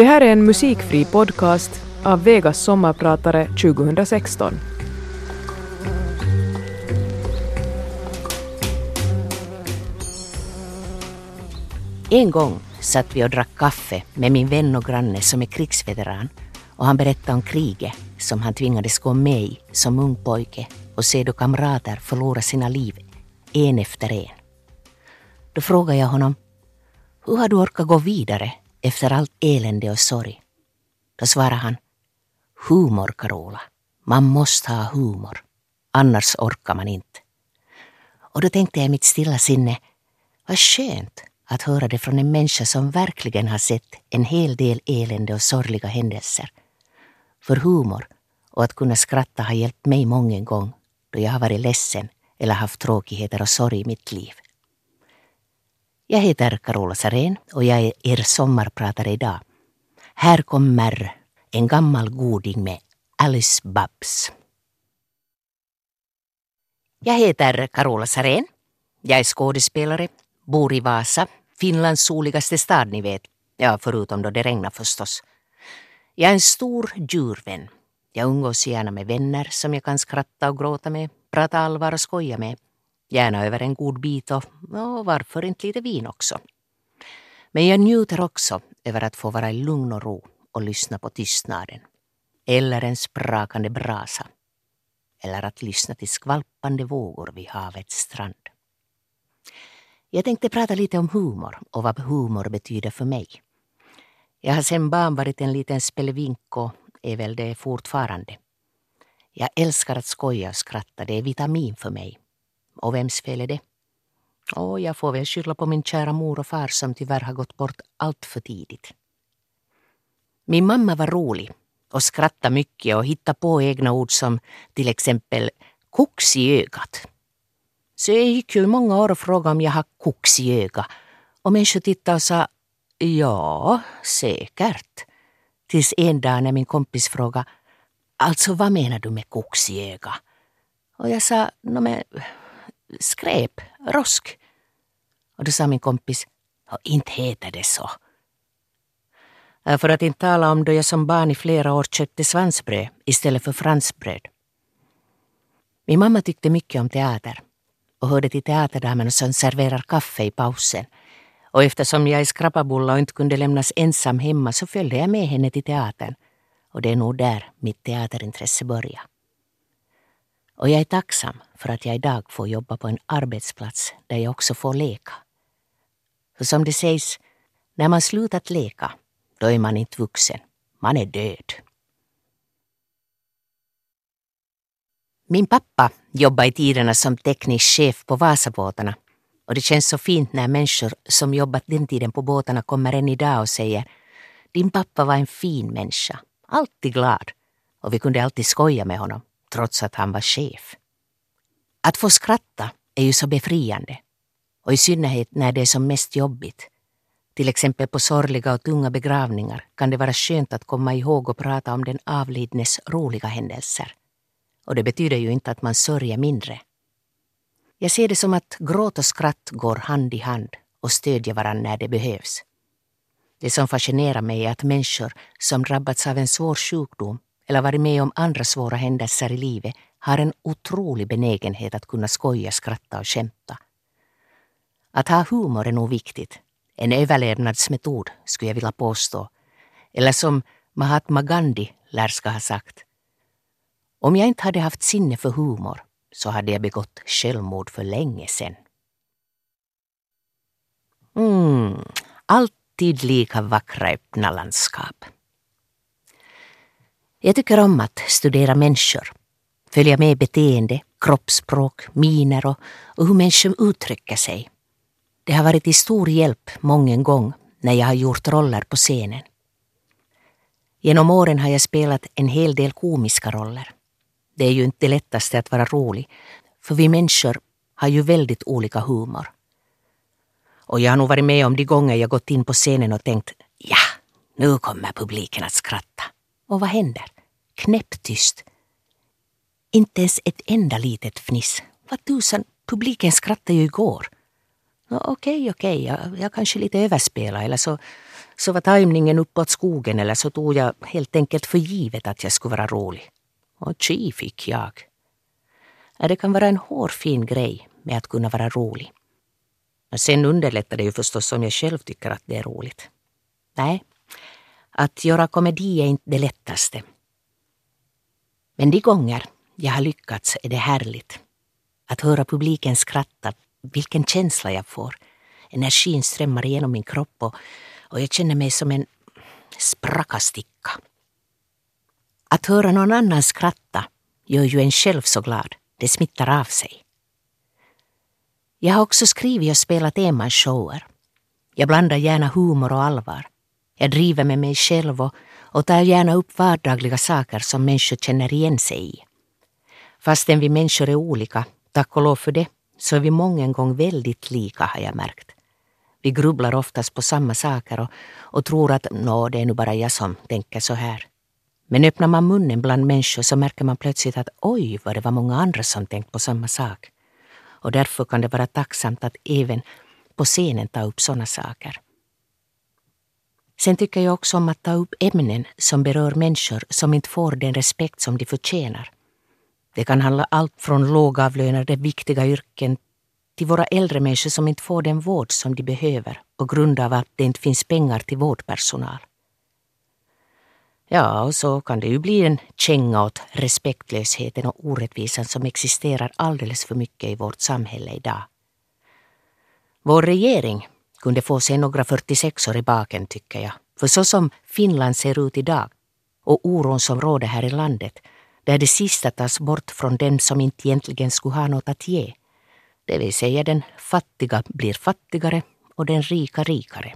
Det här är en musikfri podcast av Vegas sommarpratare 2016. En gång satt vi och drack kaffe med min vän och granne som är krigsveteran och han berättade om kriget som han tvingades gå med i som ung pojke och se då kamrater förlora sina liv en efter en. Då frågade jag honom, hur har du orkat gå vidare efter allt elände och sorg? Då svarade han, humor Carola, man måste ha humor, annars orkar man inte. Och då tänkte jag i mitt stilla sinne, vad skönt att höra det från en människa som verkligen har sett en hel del elände och sorgliga händelser. För humor och att kunna skratta har hjälpt mig många gånger då jag har varit ledsen eller haft tråkigheter och sorg i mitt liv. Jag heter Carola Sarén och jag är er sommarpratare idag. Här kommer en gammal goding med Alice Babs. Jag heter Carola Sarén. Jag är skådespelare, bor i Vasa, Finlands soligaste stad ni vet. Ja, förutom då det regnar förstås. Jag är en stor djurvän. Jag umgås gärna med vänner som jag kan skratta och gråta med, prata allvar och skoja med. Gärna över en god bit och, och varför inte lite vin också. Men jag njuter också över att få vara i lugn och ro och lyssna på tystnaden. Eller en sprakande brasa. Eller att lyssna till skvalpande vågor vid havets strand. Jag tänkte prata lite om humor och vad humor betyder för mig. Jag har sedan barn varit en liten spelevink och är väl det fortfarande. Jag älskar att skoja och skratta, det är vitamin för mig. Och vems fel är det? Och jag får väl skylla på min kära mor och far som tyvärr har gått bort allt för tidigt. Min mamma var rolig och skrattade mycket och hittade på egna ord som till exempel koks i ögat. Så jag gick ju i många år och frågade om jag har koks i ögat och människor tittade och sa ja, säkert. Tills en dag när min kompis frågade alltså vad menar du med koks i ögat? Och jag sa, no, men, skräp, rosk. Och då sa min kompis, inte heter det så. Äh, för att inte tala om då jag som barn i flera år köpte svansbröd istället för fransbröd. Min mamma tyckte mycket om teater och hörde till teaterdamerna som serverar kaffe i pausen. Och eftersom jag är skrapabulla och inte kunde lämnas ensam hemma så följde jag med henne till teatern. Och det är nog där mitt teaterintresse började. Och jag är tacksam för att jag idag får jobba på en arbetsplats där jag också får leka. För som det sägs, när man slutat leka, då är man inte vuxen. Man är död. Min pappa jobbade i tiderna som teknisk chef på Vasabåtarna och det känns så fint när människor som jobbat den tiden på båtarna kommer än idag och säger din pappa var en fin människa, alltid glad och vi kunde alltid skoja med honom trots att han var chef. Att få skratta är ju så befriande och i synnerhet när det är som mest jobbigt. Till exempel på sorgliga och tunga begravningar kan det vara skönt att komma ihåg och prata om den avlidnes roliga händelser. Och det betyder ju inte att man sörjer mindre. Jag ser det som att gråt och skratt går hand i hand och stödjer varandra när det behövs. Det som fascinerar mig är att människor som drabbats av en svår sjukdom eller varit med om andra svåra händelser i livet har en otrolig benägenhet att kunna skoja, skratta och skämta. Att ha humor är nog viktigt. En överlevnadsmetod, skulle jag vilja påstå. Eller som Mahatma Gandhi lär ska ha sagt. Om jag inte hade haft sinne för humor så hade jag begått självmord för länge sedan. Mm, alltid lika vackra öppna landskap. Jag tycker om att studera människor, följa med beteende, kroppsspråk, miner och, och hur människor uttrycker sig. Det har varit till stor hjälp många gång när jag har gjort roller på scenen. Genom åren har jag spelat en hel del komiska roller. Det är ju inte det lättaste att vara rolig, för vi människor har ju väldigt olika humor. Och jag har nog varit med om de gånger jag gått in på scenen och tänkt ja, nu kommer publiken att skratta. Och vad händer? Knäpptyst. Inte ens ett enda litet fniss. Vad tusan, publiken skrattade ju igår. Okej, okej, jag, jag kanske lite överspelar eller så, så var tajmningen uppåt skogen eller så tog jag helt enkelt för givet att jag skulle vara rolig. Och tji fick jag. Det kan vara en hårfin grej med att kunna vara rolig. Men sen underlättar det ju förstås om jag själv tycker att det är roligt. Nej, att göra komedi är inte det lättaste. Men de gånger jag har lyckats är det härligt. Att höra publiken skratta, vilken känsla jag får. Energin strömmar genom min kropp och, och jag känner mig som en sprackasticka. Att höra någon annan skratta gör ju en själv så glad. Det smittar av sig. Jag har också skrivit och spelat enmansshower. Jag blandar gärna humor och allvar. Jag driver med mig själv och, och tar gärna upp vardagliga saker som människor känner igen sig i. Fastän vi människor är olika, tack och lov för det, så är vi många gång väldigt lika har jag märkt. Vi grubblar oftast på samma saker och, och tror att nå, det är nu bara jag som tänker så här. Men öppnar man munnen bland människor så märker man plötsligt att oj vad det var många andra som tänkt på samma sak. Och därför kan det vara tacksamt att även på scenen ta upp sådana saker. Sen tycker jag också om att ta upp ämnen som berör människor som inte får den respekt som de förtjänar. Det kan handla allt från lågavlönade viktiga yrken till våra äldre människor som inte får den vård som de behöver på grund av att det inte finns pengar till vårdpersonal. Ja, och så kan det ju bli en känga åt respektlösheten och orättvisan som existerar alldeles för mycket i vårt samhälle idag. Vår regering kunde få sig några 46 år i baken tycker jag. För så som Finland ser ut idag och oron som råder här i landet, där det sista tas bort från dem som inte egentligen skulle ha något att ge. Det vill säga den fattiga blir fattigare och den rika rikare.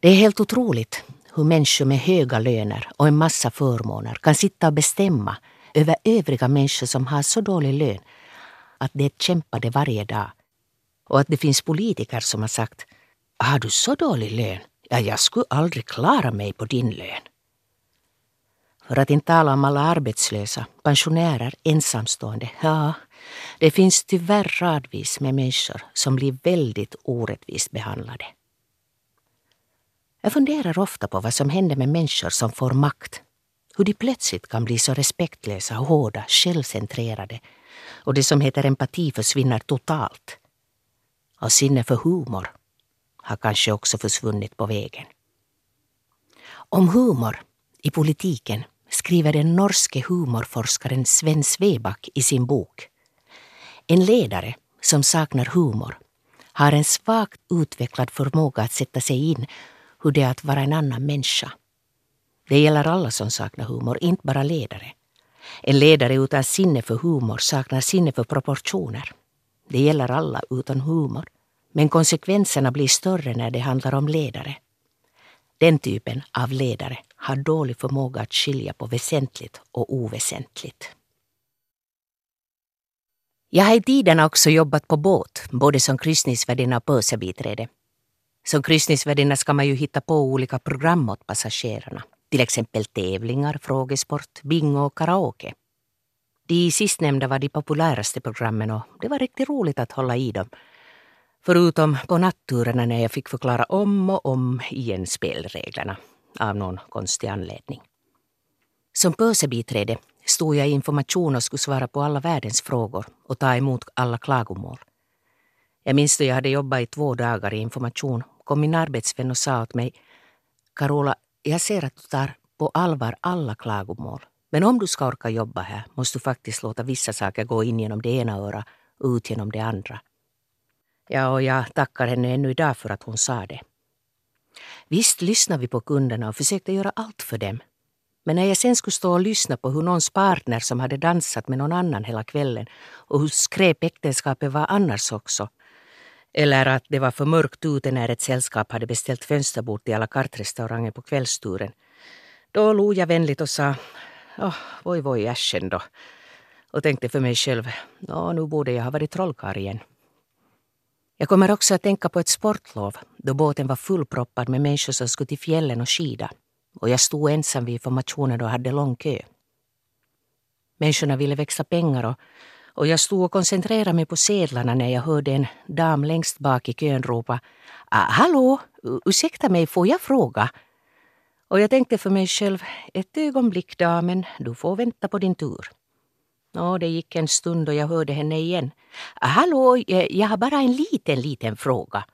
Det är helt otroligt hur människor med höga löner och en massa förmåner kan sitta och bestämma över övriga människor som har så dålig lön att de kämpade varje dag. Och att det finns politiker som har sagt Har du så dålig lön? Ja, jag skulle aldrig klara mig på din lön. För att inte tala om alla arbetslösa, pensionärer, ensamstående. Ja, det finns tyvärr radvis med människor som blir väldigt orättvist behandlade. Jag funderar ofta på vad som händer med människor som får makt. Hur de plötsligt kan bli så respektlösa, hårda, självcentrerade och det som heter empati försvinner totalt. Och sinne för humor har kanske också försvunnit på vägen. Om humor i politiken skriver den norske humorforskaren Sven Sveback i sin bok. En ledare som saknar humor har en svagt utvecklad förmåga att sätta sig in hur det är att vara en annan människa. Det gäller alla som saknar humor, inte bara ledare. En ledare utan sinne för humor saknar sinne för proportioner. Det gäller alla utan humor. Men konsekvenserna blir större när det handlar om ledare. Den typen av ledare har dålig förmåga att skilja på väsentligt och oväsentligt. Jag har i tiden också jobbat på båt, både som kryssningsvärdinna och pösebiträde. Som kryssningsvärdinna ska man ju hitta på olika program åt passagerarna. Till exempel tävlingar, frågesport, bingo och karaoke. De sistnämnda var de populäraste programmen och det var riktigt roligt att hålla i dem. Förutom på natturerna när jag fick förklara om och om igen spelreglerna av någon konstig anledning. Som pösebiträde stod jag i information och skulle svara på alla världens frågor och ta emot alla klagomål. Jag minns då jag hade jobbat i två dagar i information kom min arbetsvän och sa åt mig Carola, jag ser att du tar på allvar alla klagomål. Men om du ska orka jobba här måste du faktiskt låta vissa saker gå in genom det ena örat och ut genom det andra. Ja, och jag tackar henne ännu idag för att hon sa det. Visst lyssnade vi på kunderna och försökte göra allt för dem. Men när jag sen skulle stå och lyssna på hur någons partner som hade dansat med någon annan hela kvällen och hur skräp äktenskapet var annars också. Eller att det var för mörkt ute när ett sällskap hade beställt fönsterbord till alla kartrestauranger på kvällsturen. Då log jag vänligt och sa oh, voi voi äschen då. Och tänkte för mig själv, nu borde jag ha varit trollkarl igen. Jag kommer också att tänka på ett sportlov då båten var fullproppad med människor som skulle till fjällen och skida. Och jag stod ensam vid formationen och hade lång kö. Människorna ville växa pengar och, och jag stod och koncentrerade mig på sedlarna när jag hörde en dam längst bak i kön ropa ah, Hallå, ursäkta mig, får jag fråga? Och jag tänkte för mig själv, ett ögonblick damen, du får vänta på din tur. Nå, det gick en stund och jag hörde henne igen. Hallå, eh, jag har bara en liten, liten fråga.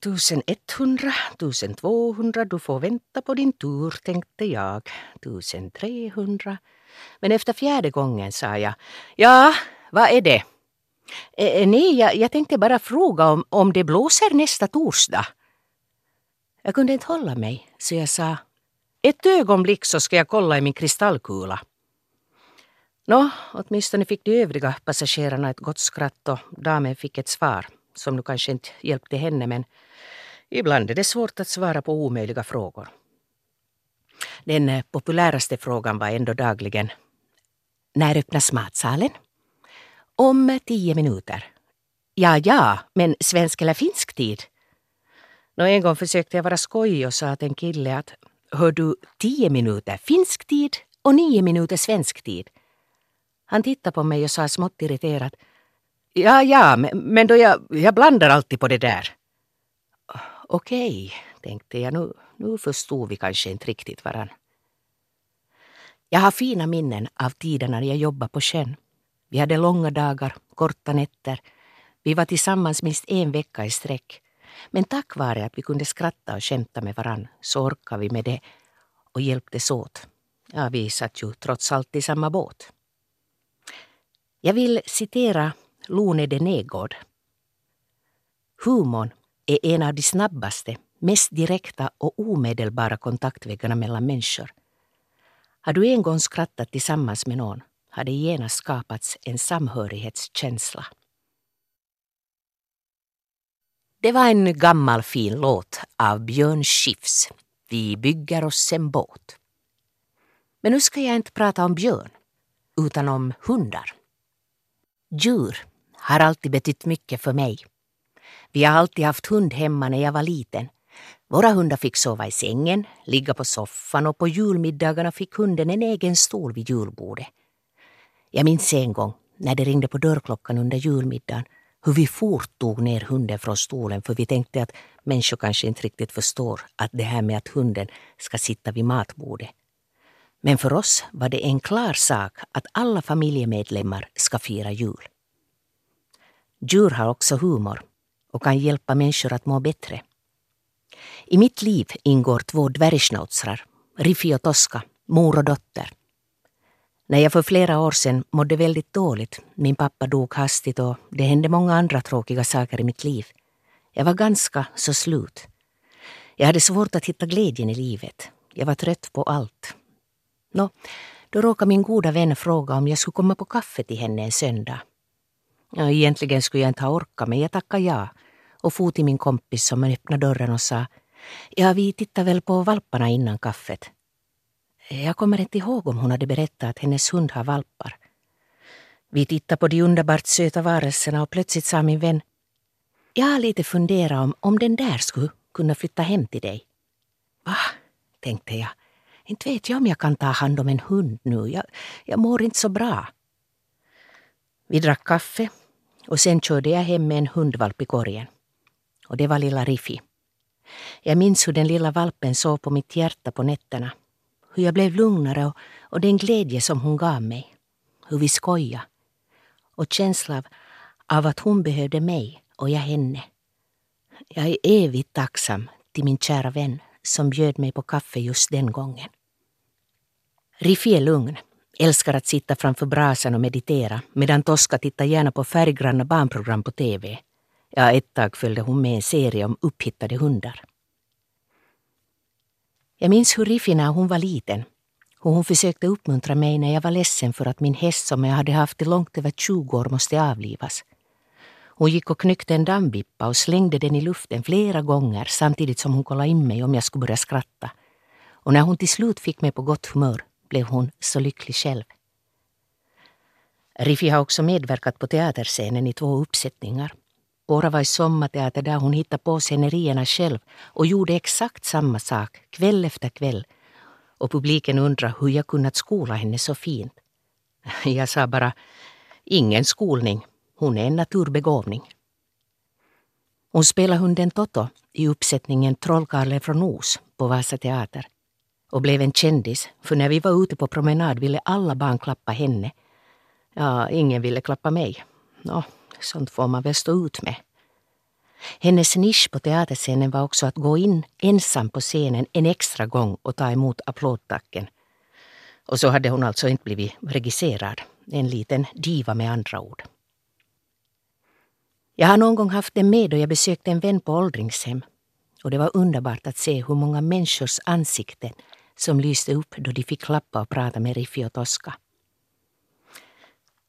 1100, 1200, du får vänta på din tur, tänkte jag. 1300. Men efter fjärde gången sa jag, ja, vad är det? Eh, eh, nej, jag, jag tänkte bara fråga om, om det blåser nästa torsdag. Jag kunde inte hålla mig, så jag sa, ett ögonblick så ska jag kolla i min kristallkula. Nå, åtminstone fick de övriga passagerarna ett gott skratt och damen fick ett svar som nu kanske inte hjälpte henne men ibland är det svårt att svara på omöjliga frågor. Den eh, populäraste frågan var ändå dagligen När öppnas matsalen? Om eh, tio minuter. Ja, ja, men svensk eller finsk tid? Nå, en gång försökte jag vara skojig och sa till en kille att Hör du, tio minuter finsk tid och nio minuter svensk tid. Han tittade på mig och sa smått irriterat Ja, ja, men då jag, jag blandar alltid på det där. Okej, tänkte jag. Nu, nu förstod vi kanske inte riktigt varann. Jag har fina minnen av tiden när jag jobbade på sjön. Vi hade långa dagar, korta nätter. Vi var tillsammans minst en vecka i sträck. Men tack vare att vi kunde skratta och skämta med varann så orkade vi med det och hjälptes åt. Ja, vi satt ju trots allt i samma båt. Jag vill citera Lone de Negård. Humorn är en av de snabbaste, mest direkta och omedelbara kontaktväggarna mellan människor. Har du en gång skrattat tillsammans med någon har det genast skapats en samhörighetskänsla. Det var en gammal fin låt av Björn Skifs, Vi bygger oss en båt. Men nu ska jag inte prata om björn, utan om hundar. Djur har alltid betytt mycket för mig. Vi har alltid haft hund hemma när jag var liten. Våra hundar fick sova i sängen, ligga på soffan och på julmiddagarna fick hunden en egen stol vid julbordet. Jag minns en gång när det ringde på dörrklockan under julmiddagen hur vi fort tog ner hunden från stolen för vi tänkte att människor kanske inte riktigt förstår att det här med att hunden ska sitta vid matbordet. Men för oss var det en klar sak att alla familjemedlemmar ska fira jul. Djur har också humor och kan hjälpa människor att må bättre. I mitt liv ingår två dvärgschnauzrar, Riffi och Tosca, mor och dotter. När jag för flera år sedan mådde väldigt dåligt, min pappa dog hastigt och det hände många andra tråkiga saker i mitt liv. Jag var ganska så slut. Jag hade svårt att hitta glädjen i livet. Jag var trött på allt. Nå, då råkade min goda vän fråga om jag skulle komma på kaffe till henne en söndag. Ja, egentligen skulle jag inte ha orkat men jag tackade ja och for till min kompis som öppnade dörren och sa Ja, vi tittar väl på valparna innan kaffet. Jag kommer inte ihåg om hon hade berättat att hennes hund har valpar. Vi tittade på de underbart söta varelserna och plötsligt sa min vän Jag har lite funderat om, om den där skulle kunna flytta hem till dig. Va? tänkte jag. Inte vet jag om jag kan ta hand om en hund nu. Jag, jag mår inte så bra. Vi drack kaffe och sen körde jag hem med en hundvalp i korgen. Och det var lilla Riffi. Jag minns hur den lilla valpen sov på mitt hjärta på nätterna. Hur jag blev lugnare och, och den glädje som hon gav mig. Hur vi skojade. Och känslan av att hon behövde mig och jag henne. Jag är evigt tacksam till min kära vän som bjöd mig på kaffe just den gången. Riffi är lugn älskar att sitta framför brasan och meditera medan Tosca tittar gärna på färggranna barnprogram på TV. Ja, ett tag följde hon med en serie om upphittade hundar. Jag minns hur Riffi när hon var liten, hur hon försökte uppmuntra mig när jag var ledsen för att min häst som jag hade haft i långt över 20 år måste avlivas. Hon gick och knyckte en dammvippa och slängde den i luften flera gånger samtidigt som hon kollade in mig om jag skulle börja skratta. Och när hon till slut fick mig på gott humör blev hon så lycklig själv. Riffi har också medverkat på teaterscenen i två uppsättningar. Båda var i sommarteater där hon hittade på scenerierna själv och gjorde exakt samma sak kväll efter kväll. Och publiken undrar hur jag kunnat skola henne så fint. Jag sa bara, Ingen skolning. Hon är en naturbegåvning. Hon spelar hunden Toto i uppsättningen Trollkarlen från Os på Vasa teater och blev en kändis för när vi var ute på promenad ville alla barn klappa henne. Ja, ingen ville klappa mig. Nå, sånt får man väl stå ut med. Hennes nisch på teaterscenen var också att gå in ensam på scenen en extra gång och ta emot applådtacken. Och så hade hon alltså inte blivit regisserad. En liten diva med andra ord. Jag har någon gång haft den med då jag besökte en vän på åldringshem. Och det var underbart att se hur många människors ansikten som lyste upp då de fick klappa och prata med Riffi och Tosca.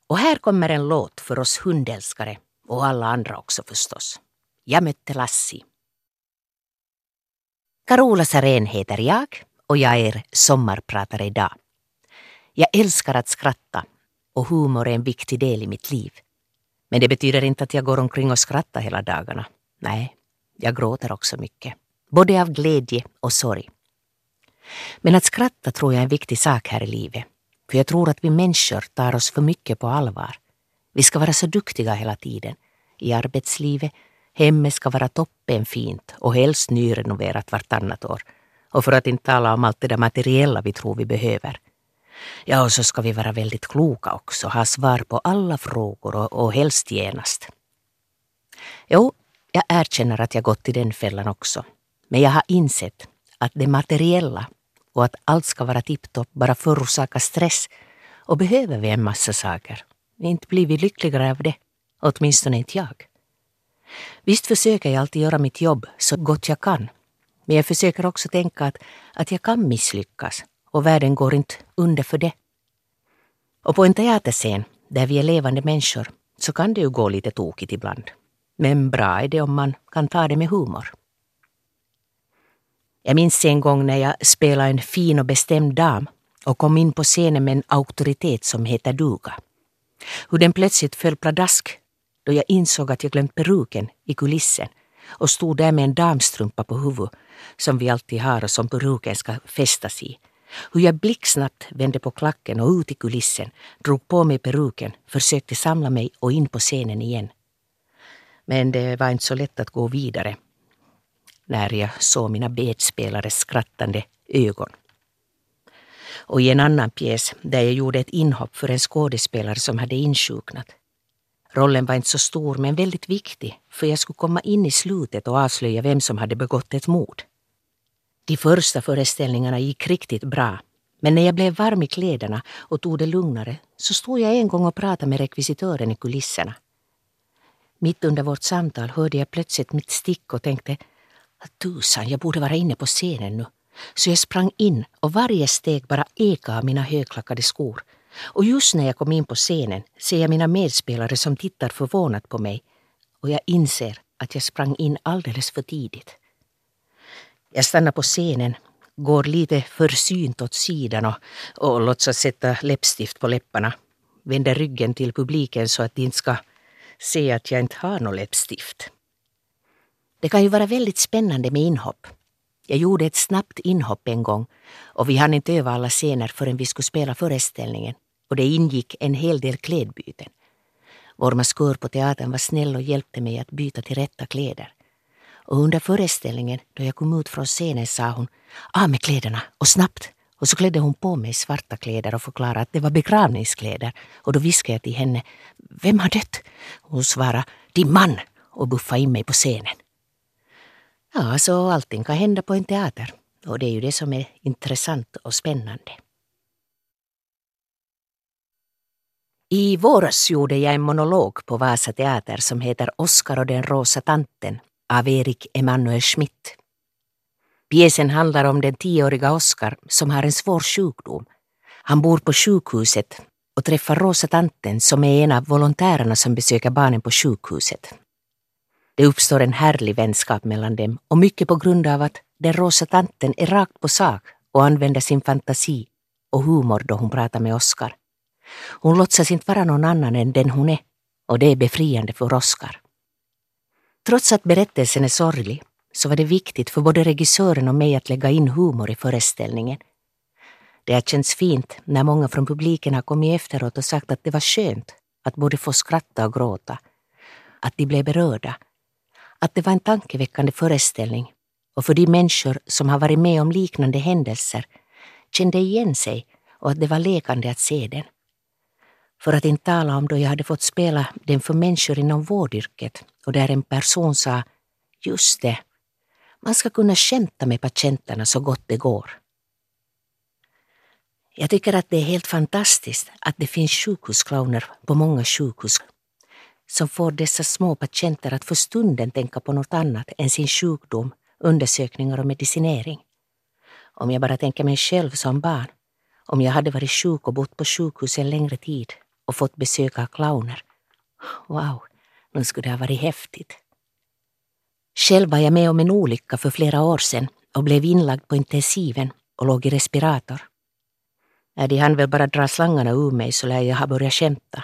Och här kommer en låt för oss hundälskare och alla andra också förstås. Jag mötte Lassi. Carola Saren heter jag och jag är sommarpratare idag. Jag älskar att skratta och humor är en viktig del i mitt liv. Men det betyder inte att jag går omkring och skrattar hela dagarna. Nej, jag gråter också mycket. Både av glädje och sorg. Men att skratta tror jag är en viktig sak här i livet. För jag tror att vi människor tar oss för mycket på allvar. Vi ska vara så duktiga hela tiden. I arbetslivet, hemmet ska vara toppenfint och helst nyrenoverat vartannat år. Och för att inte tala om allt det där materiella vi tror vi behöver. Ja, och så ska vi vara väldigt kloka också, ha svar på alla frågor och, och helst genast. Jo, jag erkänner att jag gått i den fällan också. Men jag har insett att det materiella och att allt ska vara tipptopp bara förorsakar stress och behöver vi en massa saker. Inte blir vi lyckligare av det, åtminstone inte jag. Visst försöker jag alltid göra mitt jobb så gott jag kan. Men jag försöker också tänka att, att jag kan misslyckas och världen går inte under för det. Och på en teaterscen, där vi är levande människor, så kan det ju gå lite tokigt ibland. Men bra är det om man kan ta det med humor. Jag minns en gång när jag spelade en fin och bestämd dam och kom in på scenen med en auktoritet som heter duga. Hur den plötsligt föll pladask då jag insåg att jag glömt peruken i kulissen och stod där med en damstrumpa på huvudet som vi alltid har och som peruken ska fästas i. Hur jag blixtsnabbt vände på klacken och ut i kulissen, drog på mig peruken, försökte samla mig och in på scenen igen. Men det var inte så lätt att gå vidare när jag såg mina bedspelares skrattande ögon. Och i en annan pjäs där jag gjorde ett inhopp för en skådespelare som hade insjuknat. Rollen var inte så stor men väldigt viktig för jag skulle komma in i slutet och avslöja vem som hade begått ett mord. De första föreställningarna gick riktigt bra men när jag blev varm i kläderna och tog det lugnare så stod jag en gång och pratade med rekvisitören i kulisserna. Mitt under vårt samtal hörde jag plötsligt mitt stick och tänkte Tusan, jag borde vara inne på scenen nu. Så jag sprang in och varje steg bara ekade av mina högklackade skor. Och just när jag kom in på scenen ser jag mina medspelare som tittar förvånat på mig och jag inser att jag sprang in alldeles för tidigt. Jag stannar på scenen, går lite försynt åt sidan och, och låtsas sätta läppstift på läpparna. Vänder ryggen till publiken så att de inte ska se att jag inte har något läppstift. Det kan ju vara väldigt spännande med inhopp. Jag gjorde ett snabbt inhopp en gång och vi hann inte öva alla scener förrän vi skulle spela föreställningen och det ingick en hel del klädbyten. Vår maskör på teatern var snäll och hjälpte mig att byta till rätta kläder. Och under föreställningen, då jag kom ut från scenen, sa hon av med kläderna och snabbt. Och så klädde hon på mig svarta kläder och förklarade att det var begravningskläder. Och då viskade jag till henne, vem har dött? Hon svarade, din man, och buffade in mig på scenen. Ja, så allting kan hända på en teater. Och det är ju det som är intressant och spännande. I våras gjorde jag en monolog på Vasa teater som heter Oskar och den rosa tanten av Erik Emanuel Schmidt. Pjäsen handlar om den tioåriga Oskar som har en svår sjukdom. Han bor på sjukhuset och träffar rosa tanten som är en av volontärerna som besöker barnen på sjukhuset. Det uppstår en härlig vänskap mellan dem och mycket på grund av att den rosa tanten är rakt på sak och använder sin fantasi och humor då hon pratar med Oskar. Hon låtsas inte vara någon annan än den hon är och det är befriande för Oskar. Trots att berättelsen är sorglig så var det viktigt för både regissören och mig att lägga in humor i föreställningen. Det har känts fint när många från publiken har kommit efteråt och sagt att det var skönt att både få skratta och gråta. Att de blev berörda. Att det var en tankeväckande föreställning och för de människor som har varit med om liknande händelser kände igen sig och att det var lekande att se den. För att inte tala om då jag hade fått spela den för människor inom vårdyrket och där en person sa Just det, man ska kunna skämta med patienterna så gott det går. Jag tycker att det är helt fantastiskt att det finns sjukhusclowner på många sjukhus som får dessa små patienter att för stunden tänka på något annat än sin sjukdom, undersökningar och medicinering. Om jag bara tänker mig själv som barn, om jag hade varit sjuk och bott på sjukhus en längre tid och fått besök av clowner. Wow, nu skulle det ha varit häftigt. Själv var jag med om en olycka för flera år sedan och blev inlagd på intensiven och låg i respirator. När de hann väl bara dra slangarna ur mig så lär jag ha börjat skämta.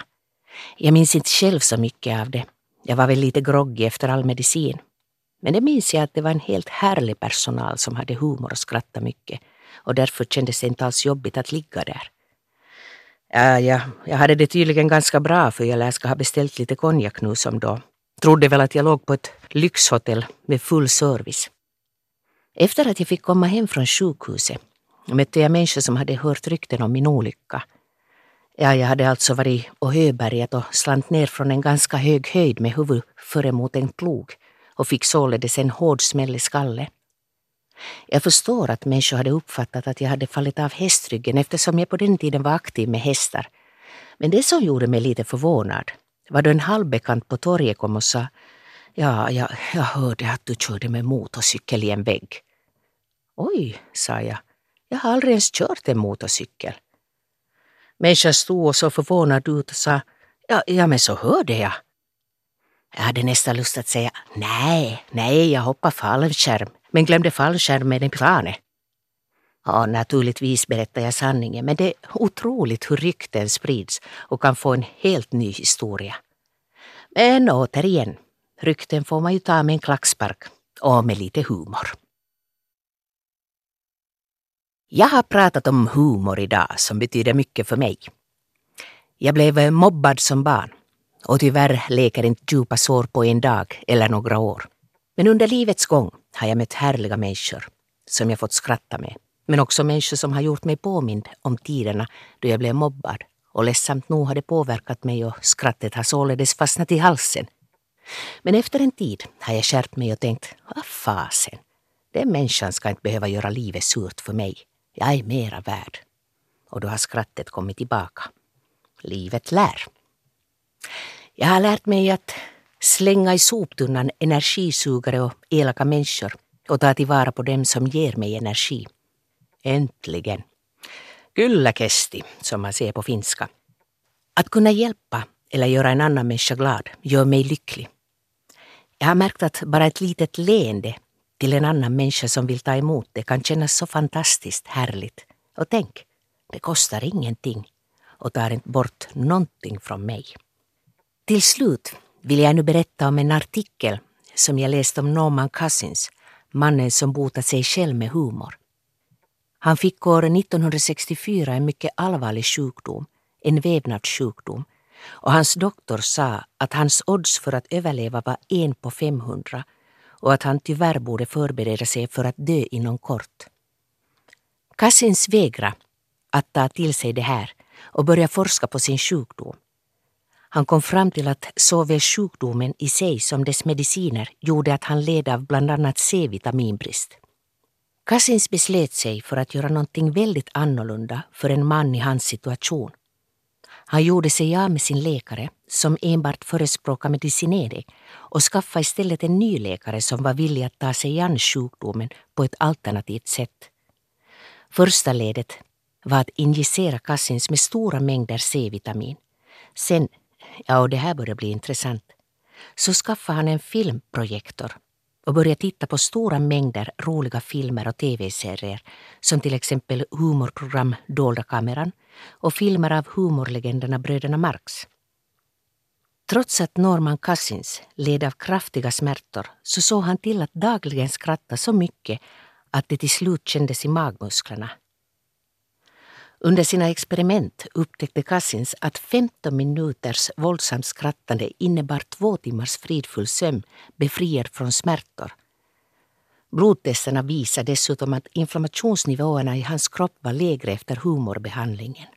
Jag minns inte själv så mycket av det. Jag var väl lite groggy efter all medicin. Men det minns jag att det var en helt härlig personal som hade humor och skrattade mycket och därför kändes det inte alls jobbigt att ligga där. Ja, ja, jag hade det tydligen ganska bra för jag lär ska ha beställt lite konjak nu som då. Trodde väl att jag låg på ett lyxhotell med full service. Efter att jag fick komma hem från sjukhuset mötte jag människor som hade hört rykten om min olycka. Ja, jag hade alltså varit och höberget och slant ner från en ganska hög höjd med huvudet före mot en plog och fick således en hård smäll i skallen. Jag förstår att människor hade uppfattat att jag hade fallit av hästryggen eftersom jag på den tiden var aktiv med hästar. Men det som gjorde mig lite förvånad var då en halvbekant på torget kom och sa Ja, jag, jag hörde att du körde med motorcykel i en vägg. Oj, sa jag. Jag har aldrig ens kört en motorcykel. Människan stod och så förvånad ut och sa ja, ja, men så hörde jag. Jag hade nästan lust att säga nej, nej, jag hoppar fallskärm, men glömde fallskärmen i planet. Ja, naturligtvis berättar jag sanningen, men det är otroligt hur rykten sprids och kan få en helt ny historia. Men återigen, rykten får man ju ta med en klackspark och med lite humor. Jag har pratat om humor idag som betyder mycket för mig. Jag blev mobbad som barn och tyvärr leker inte djupa sår på en dag eller några år. Men under livets gång har jag mött härliga människor som jag fått skratta med. Men också människor som har gjort mig påmind om tiderna då jag blev mobbad och ledsamt nog har det påverkat mig och skrattet har således fastnat i halsen. Men efter en tid har jag skärpt mig och tänkt, vad fasen, den människan ska inte behöva göra livet surt för mig. Jag är mera värd. Och då har skrattet kommit tillbaka. Livet lär. Jag har lärt mig att slänga i soptunnan energisugare och elaka människor och ta tillvara på dem som ger mig energi. Äntligen. Kyllä kesti, som man säger på finska. Att kunna hjälpa eller göra en annan människa glad gör mig lycklig. Jag har märkt att bara ett litet leende till en annan människa som vill ta emot det kan kännas så fantastiskt härligt. Och tänk, det kostar ingenting och tar inte bort någonting från mig. Till slut vill jag nu berätta om en artikel som jag läste om Norman Cousins, mannen som botat sig själv med humor. Han fick år 1964 en mycket allvarlig sjukdom, en vävnadssjukdom, och hans doktor sa att hans odds för att överleva var en på 500 och att han tyvärr borde förbereda sig för att dö inom kort. Cassins vägra att ta till sig det här och börja forska på sin sjukdom. Han kom fram till att såväl sjukdomen i sig som dess mediciner gjorde att han led av bland annat C-vitaminbrist. Cassins beslöt sig för att göra någonting väldigt annorlunda för en man i hans situation. Han gjorde sig av med sin läkare som enbart förespråkade medicinering och skaffade istället en ny läkare som var villig att ta sig an sjukdomen på ett alternativt sätt. Första ledet var att injicera Kassins med stora mängder C-vitamin. Sen, ja och det här börjar bli intressant, så skaffade han en filmprojektor och börja titta på stora mängder roliga filmer och tv-serier som till exempel humorprogram Dolda kameran och filmer av humorlegenderna bröderna Marx. Trots att Norman Cousins led av kraftiga smärtor så såg han till att dagligen skratta så mycket att det till slut kändes i magmusklerna. Under sina experiment upptäckte Cassins att 15 minuters våldsamt skrattande innebar två timmars fridfull sömn befriad från smärtor. Blodtesterna visade dessutom att inflammationsnivåerna i hans kropp var lägre efter humorbehandlingen.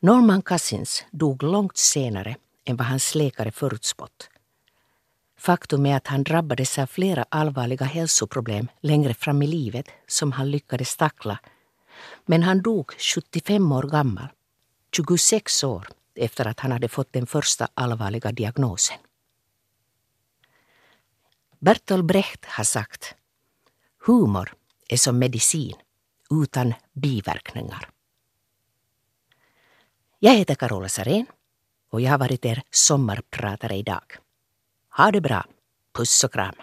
Norman Cousins dog långt senare än vad hans läkare förutspått. Faktum är att han drabbades av flera allvarliga hälsoproblem längre fram i livet som han lyckades tackla. Men han dog 75 år gammal, 26 år efter att han hade fått den första allvarliga diagnosen. Bertolt Brecht har sagt Humor är som medicin utan biverkningar. Jag heter Carola Sarén och jag har varit er sommarpratare idag. Ha det bra. Puss och kram.